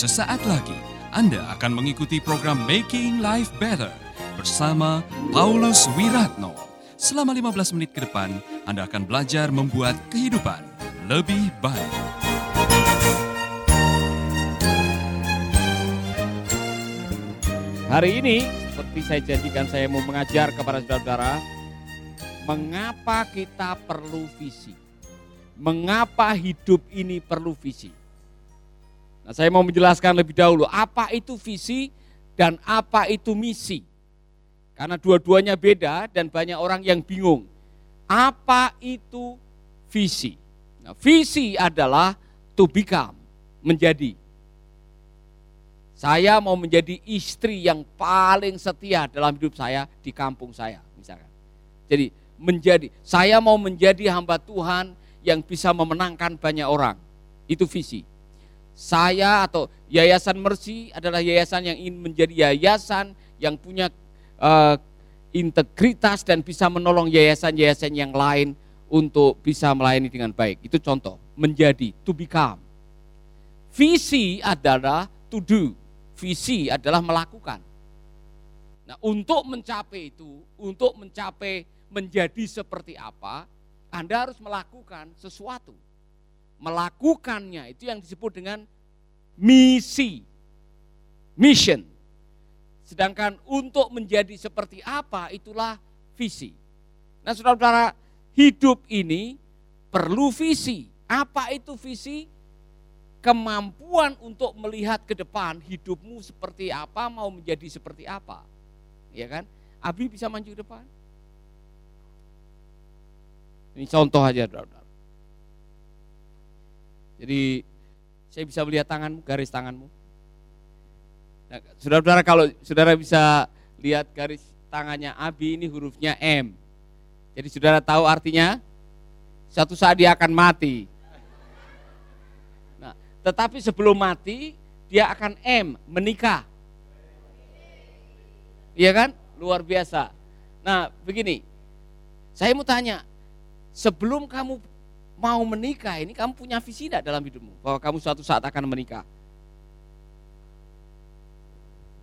Sesaat lagi Anda akan mengikuti program Making Life Better bersama Paulus Wiratno. Selama 15 menit ke depan, Anda akan belajar membuat kehidupan lebih baik. Hari ini, seperti saya janjikan saya mau mengajar kepada saudara-saudara, mengapa kita perlu visi. Mengapa hidup ini perlu visi. Nah, saya mau menjelaskan lebih dahulu apa itu visi dan apa itu misi. Karena dua-duanya beda dan banyak orang yang bingung. Apa itu visi? Nah, visi adalah to become, menjadi. Saya mau menjadi istri yang paling setia dalam hidup saya di kampung saya, misalkan. Jadi menjadi, saya mau menjadi hamba Tuhan yang bisa memenangkan banyak orang. Itu visi. Saya atau Yayasan Mercy adalah yayasan yang ingin menjadi yayasan yang punya uh, integritas dan bisa menolong yayasan-yayasan yang lain untuk bisa melayani dengan baik. Itu contoh, menjadi, to become. Visi adalah to do, visi adalah melakukan. Nah, untuk mencapai itu, untuk mencapai menjadi seperti apa, Anda harus melakukan sesuatu. Melakukannya itu yang disebut dengan misi, mission. Sedangkan untuk menjadi seperti apa itulah visi. Nah, saudara-saudara, hidup ini perlu visi. Apa itu visi? kemampuan untuk melihat ke depan hidupmu seperti apa, mau menjadi seperti apa. Ya kan? Abi bisa maju ke depan. Ini contoh aja, saudara. Jadi saya bisa melihat tanganmu, garis tanganmu. Nah, saudara-saudara kalau saudara bisa lihat garis tangannya Abi ini hurufnya M. Jadi saudara tahu artinya satu saat dia akan mati. Nah, tetapi sebelum mati dia akan M, menikah. Iya kan? Luar biasa. Nah, begini. Saya mau tanya, sebelum kamu mau menikah ini kamu punya visi tidak dalam hidupmu bahwa kamu suatu saat akan menikah?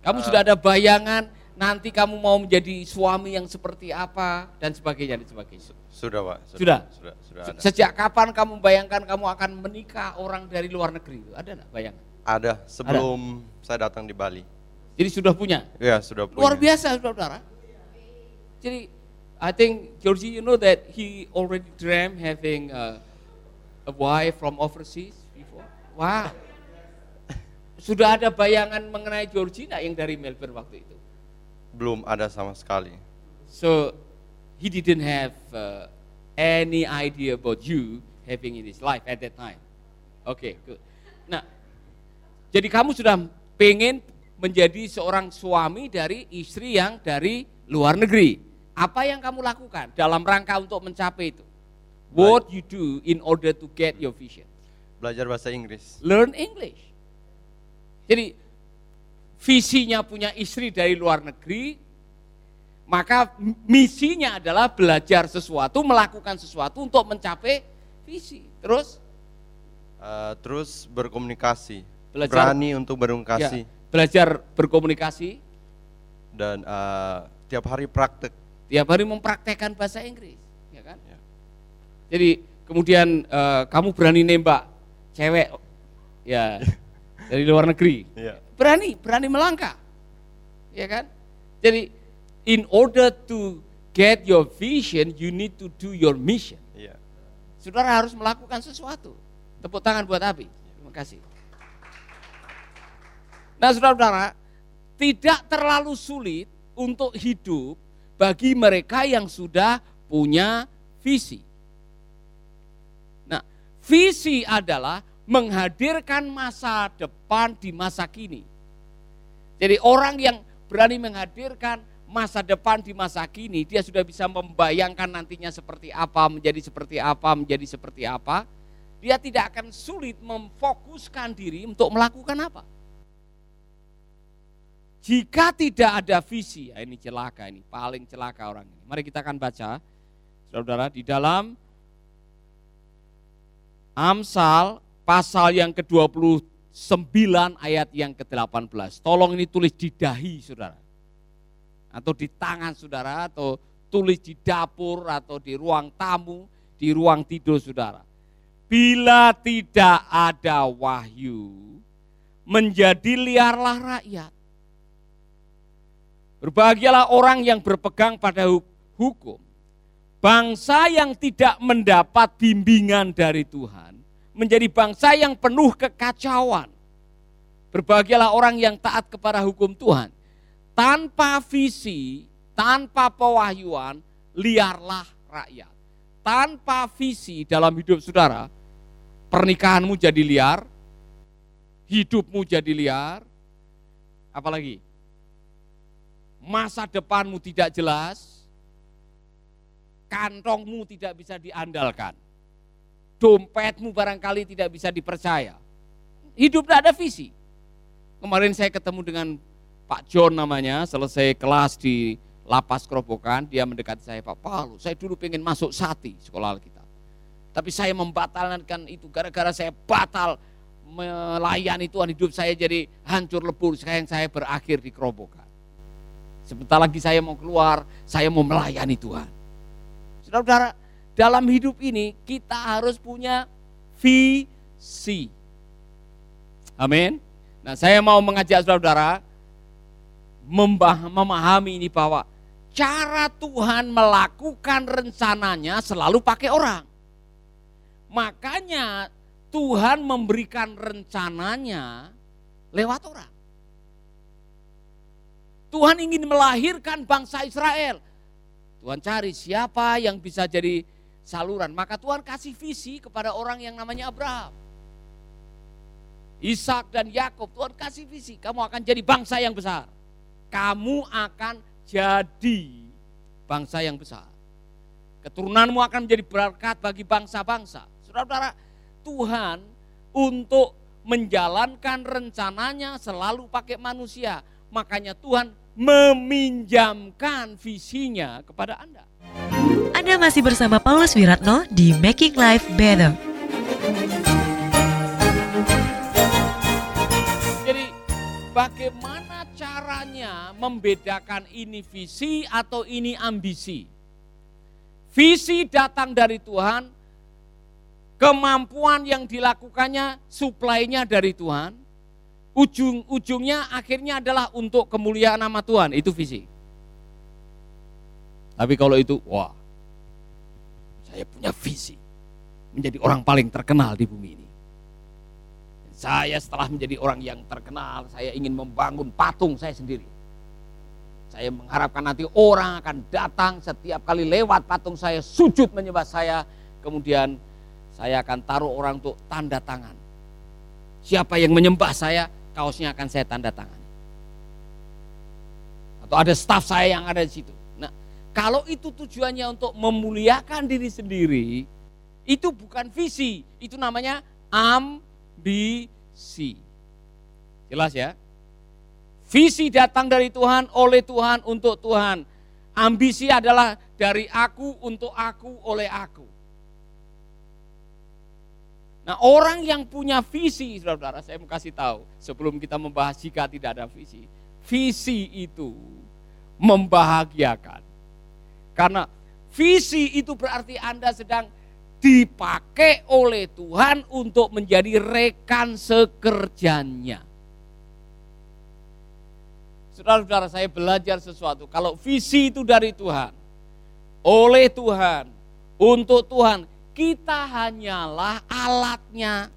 Kamu uh, sudah ada bayangan nanti kamu mau menjadi suami yang seperti apa dan sebagainya dan sebagainya. Sudah, Pak. Sudah. Sudah. Sudah, sudah ada. Sejak kapan kamu bayangkan kamu akan menikah orang dari luar negeri? Ada enggak bayangan? Ada, sebelum ada. saya datang di Bali. Jadi sudah punya? Iya, sudah punya. Luar biasa, Saudara. Jadi I think Georgie, you know that he already dream having a, a wife from overseas before. Wah, wow. sudah ada bayangan mengenai Georgie nak yang dari Melbourne waktu itu? Belum ada sama sekali. So he didn't have uh, any idea about you having in his life at that time. Oke, okay, good. Nah, jadi kamu sudah pengen menjadi seorang suami dari istri yang dari luar negeri. Apa yang kamu lakukan dalam rangka untuk mencapai itu? What you do in order to get your vision? Belajar bahasa Inggris. Learn English. Jadi visinya punya istri dari luar negeri, maka misinya adalah belajar sesuatu, melakukan sesuatu untuk mencapai visi. Terus? Uh, terus berkomunikasi. Belajar, Berani untuk berkomunikasi. Ya, belajar berkomunikasi. Dan uh, tiap hari praktek tiap hari mempraktekkan bahasa Inggris, ya kan? Ya. Jadi kemudian uh, kamu berani nembak cewek, ya dari luar negeri, ya. berani, berani melangkah, ya kan? Jadi in order to get your vision, you need to do your mission. Ya. Saudara harus melakukan sesuatu. Tepuk tangan buat Abi. Terima kasih. Nah, saudara-saudara, tidak terlalu sulit untuk hidup bagi mereka yang sudah punya visi. Nah, visi adalah menghadirkan masa depan di masa kini. Jadi orang yang berani menghadirkan masa depan di masa kini, dia sudah bisa membayangkan nantinya seperti apa, menjadi seperti apa, menjadi seperti apa. Dia tidak akan sulit memfokuskan diri untuk melakukan apa. Jika tidak ada visi, ya ini celaka ini, paling celaka orang ini. Mari kita akan baca, saudara-saudara, di dalam Amsal pasal yang ke-23 9 ayat yang ke-18. Tolong ini tulis di dahi saudara. Atau di tangan saudara, atau tulis di dapur, atau di ruang tamu, di ruang tidur saudara. Bila tidak ada wahyu, menjadi liarlah rakyat. Berbahagialah orang yang berpegang pada hukum. Bangsa yang tidak mendapat bimbingan dari Tuhan menjadi bangsa yang penuh kekacauan. Berbahagialah orang yang taat kepada hukum Tuhan. Tanpa visi, tanpa pewahyuan, liarlah rakyat. Tanpa visi dalam hidup saudara, pernikahanmu jadi liar, hidupmu jadi liar, apalagi masa depanmu tidak jelas, kantongmu tidak bisa diandalkan, dompetmu barangkali tidak bisa dipercaya. Hidup tidak ada visi. Kemarin saya ketemu dengan Pak John namanya, selesai kelas di lapas kerobokan, dia mendekati saya, Pak Palu, saya dulu pengen masuk sati sekolah kita. Tapi saya membatalkan itu gara-gara saya batal melayani Tuhan hidup saya jadi hancur lebur sekarang saya berakhir di kerobokan. Sebentar lagi saya mau keluar, saya mau melayani Tuhan. Saudara-saudara, dalam hidup ini kita harus punya visi. Amin. Nah, saya mau mengajak saudara-saudara memahami ini bahwa cara Tuhan melakukan rencananya selalu pakai orang. Makanya Tuhan memberikan rencananya lewat orang. Tuhan ingin melahirkan bangsa Israel. Tuhan cari siapa yang bisa jadi saluran. Maka Tuhan kasih visi kepada orang yang namanya Abraham. Ishak dan Yakub, Tuhan kasih visi, kamu akan jadi bangsa yang besar. Kamu akan jadi bangsa yang besar. Keturunanmu akan menjadi berkat bagi bangsa-bangsa. Saudara-saudara, Tuhan untuk menjalankan rencananya selalu pakai manusia. Makanya Tuhan meminjamkan visinya kepada Anda. Anda masih bersama Paulus Wiratno di Making Life Better. Jadi bagaimana caranya membedakan ini visi atau ini ambisi? Visi datang dari Tuhan, kemampuan yang dilakukannya suplainya dari Tuhan, ujung-ujungnya akhirnya adalah untuk kemuliaan nama Tuhan, itu visi. Tapi kalau itu, wah, saya punya visi menjadi orang paling terkenal di bumi ini. Saya setelah menjadi orang yang terkenal, saya ingin membangun patung saya sendiri. Saya mengharapkan nanti orang akan datang setiap kali lewat patung saya, sujud menyembah saya, kemudian saya akan taruh orang untuk tanda tangan. Siapa yang menyembah saya, kaosnya akan saya tanda tangan. Atau ada staf saya yang ada di situ. Nah, kalau itu tujuannya untuk memuliakan diri sendiri, itu bukan visi, itu namanya ambisi. Jelas ya? Visi datang dari Tuhan, oleh Tuhan, untuk Tuhan. Ambisi adalah dari aku, untuk aku, oleh aku. Nah orang yang punya visi, saudara-saudara, saya mau kasih tahu sebelum kita membahas jika tidak ada visi. Visi itu membahagiakan. Karena visi itu berarti Anda sedang dipakai oleh Tuhan untuk menjadi rekan sekerjanya. Saudara-saudara saya belajar sesuatu. Kalau visi itu dari Tuhan, oleh Tuhan, untuk Tuhan, kita hanyalah alatnya,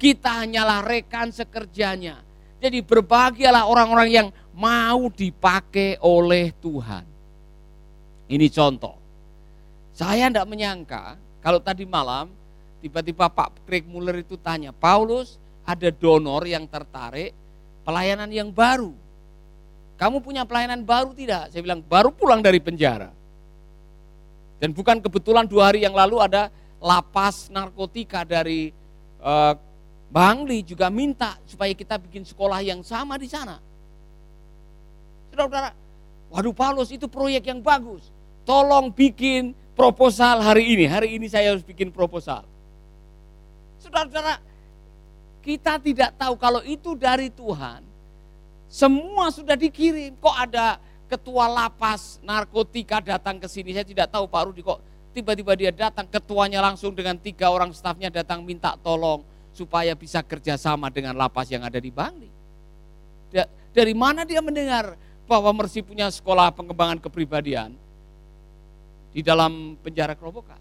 kita hanyalah rekan sekerjanya. Jadi berbahagialah orang-orang yang mau dipakai oleh Tuhan. Ini contoh. Saya tidak menyangka kalau tadi malam tiba-tiba Pak Craig Muller itu tanya, Paulus ada donor yang tertarik pelayanan yang baru. Kamu punya pelayanan baru tidak? Saya bilang baru pulang dari penjara. Dan bukan kebetulan dua hari yang lalu ada lapas narkotika dari uh, Bangli juga minta supaya kita bikin sekolah yang sama di sana. Saudara-saudara, waduh Paulus itu proyek yang bagus. Tolong bikin proposal hari ini. Hari ini saya harus bikin proposal. Saudara-saudara, kita tidak tahu kalau itu dari Tuhan. Semua sudah dikirim. Kok ada ketua lapas narkotika datang ke sini? Saya tidak tahu Pak Rudi kok tiba-tiba dia datang ketuanya langsung dengan tiga orang stafnya datang minta tolong supaya bisa kerjasama dengan lapas yang ada di Bangli. Dari mana dia mendengar bahwa Mercy punya sekolah pengembangan kepribadian di dalam penjara kerobokan?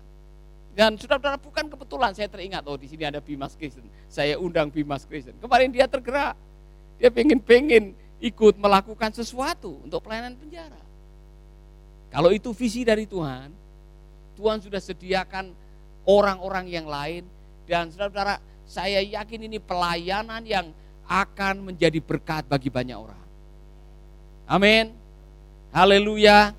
Dan saudara-saudara bukan kebetulan saya teringat, oh di sini ada Bimas Kristen. Saya undang Bimas Kristen. Kemarin dia tergerak. Dia pengen-pengen ikut melakukan sesuatu untuk pelayanan penjara. Kalau itu visi dari Tuhan, Tuhan sudah sediakan orang-orang yang lain. Dan saudara-saudara, saya yakin ini pelayanan yang akan menjadi berkat bagi banyak orang. Amin. Haleluya.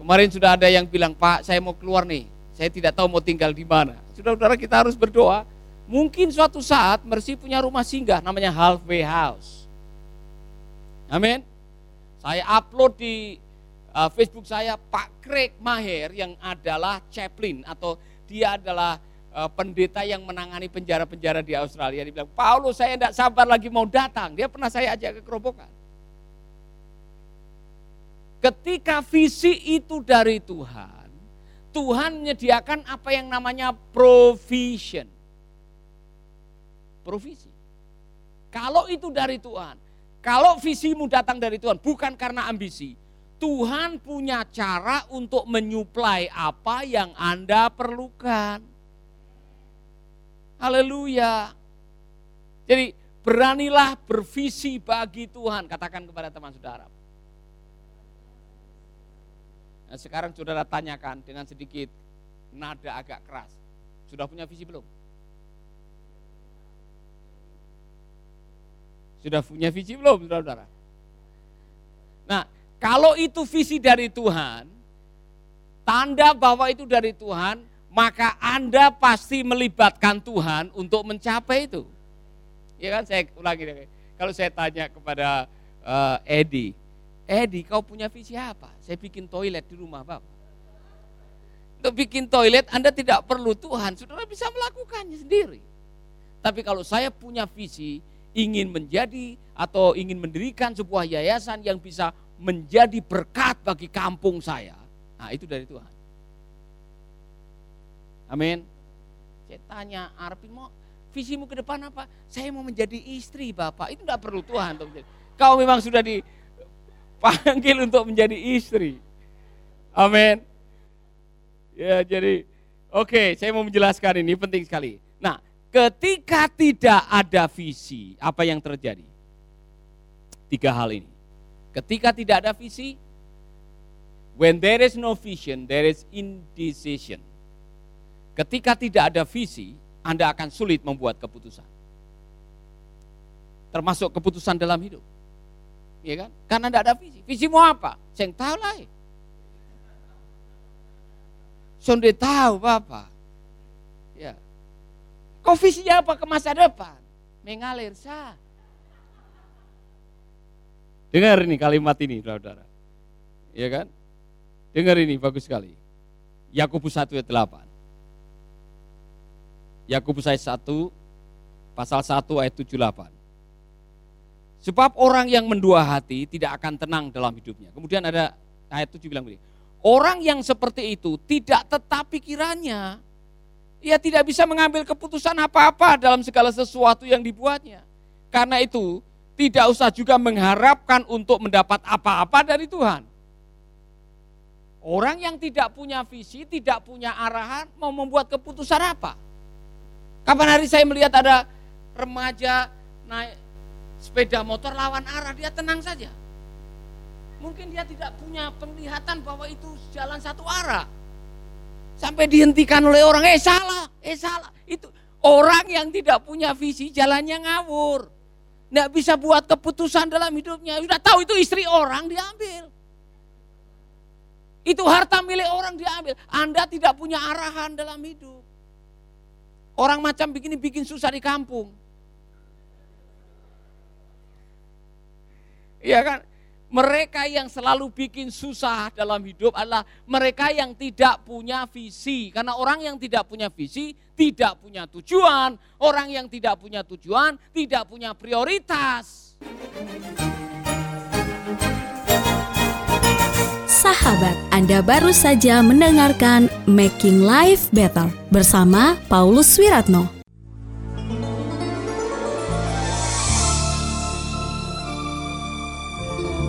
Kemarin sudah ada yang bilang, Pak saya mau keluar nih saya tidak tahu mau tinggal di mana. Saudara-saudara kita harus berdoa. Mungkin suatu saat Mercy punya rumah singgah namanya halfway house. Amin. Saya upload di uh, Facebook saya Pak Craig Maher yang adalah chaplain atau dia adalah uh, pendeta yang menangani penjara-penjara di Australia. Dia bilang, Paulus saya tidak sabar lagi mau datang. Dia pernah saya ajak ke kerobokan. Ketika visi itu dari Tuhan, Tuhan menyediakan apa yang namanya provision. Provisi. Kalau itu dari Tuhan, kalau visimu datang dari Tuhan, bukan karena ambisi, Tuhan punya cara untuk menyuplai apa yang Anda perlukan. Haleluya. Jadi beranilah bervisi bagi Tuhan, katakan kepada teman saudara. Nah, sekarang saudara tanyakan dengan sedikit nada agak keras. Sudah punya visi belum? Sudah punya visi belum, saudara-saudara? Nah, kalau itu visi dari Tuhan, tanda bahwa itu dari Tuhan, maka Anda pasti melibatkan Tuhan untuk mencapai itu. Ya kan, saya ulangi. Kalau saya tanya kepada uh, Edi, Edi, kau punya visi apa? Saya bikin toilet di rumah Bapak. Untuk bikin toilet Anda tidak perlu Tuhan, saudara bisa melakukannya sendiri. Tapi kalau saya punya visi, ingin menjadi atau ingin mendirikan sebuah yayasan yang bisa menjadi berkat bagi kampung saya, nah itu dari Tuhan. Amin. Saya tanya Arpin mau visimu ke depan apa? Saya mau menjadi istri Bapak. Itu tidak perlu Tuhan. Kau memang sudah di panggil untuk menjadi istri. Amin. Ya, jadi oke, okay, saya mau menjelaskan ini penting sekali. Nah, ketika tidak ada visi, apa yang terjadi? Tiga hal ini. Ketika tidak ada visi, when there is no vision, there is indecision. Ketika tidak ada visi, Anda akan sulit membuat keputusan. Termasuk keputusan dalam hidup ya kan? Karena tidak ada visi. Visi mau apa? Saya tahu lah. Sonde tahu Bapak. Ya. Kau visinya apa ke masa depan? Mengalir sah. Dengar ini kalimat ini, saudara. Ya kan? Dengar ini, bagus sekali. Yakobus 1 ayat 8. Yakobus ayat 1, pasal 1 ayat 78. Sebab orang yang mendua hati tidak akan tenang dalam hidupnya. Kemudian ada ayat 7 bilang begini. Orang yang seperti itu tidak tetap pikirannya. Ia tidak bisa mengambil keputusan apa-apa dalam segala sesuatu yang dibuatnya. Karena itu tidak usah juga mengharapkan untuk mendapat apa-apa dari Tuhan. Orang yang tidak punya visi, tidak punya arahan, mau membuat keputusan apa? Kapan hari saya melihat ada remaja naik sepeda motor lawan arah, dia tenang saja. Mungkin dia tidak punya penglihatan bahwa itu jalan satu arah. Sampai dihentikan oleh orang, eh salah, eh salah. Itu orang yang tidak punya visi jalannya ngawur. Tidak bisa buat keputusan dalam hidupnya. Sudah tahu itu istri orang diambil. Itu harta milik orang diambil. Anda tidak punya arahan dalam hidup. Orang macam begini bikin susah di kampung. Iya kan? Mereka yang selalu bikin susah dalam hidup adalah mereka yang tidak punya visi. Karena orang yang tidak punya visi tidak punya tujuan. Orang yang tidak punya tujuan tidak punya prioritas. Sahabat, Anda baru saja mendengarkan Making Life Better bersama Paulus Wiratno.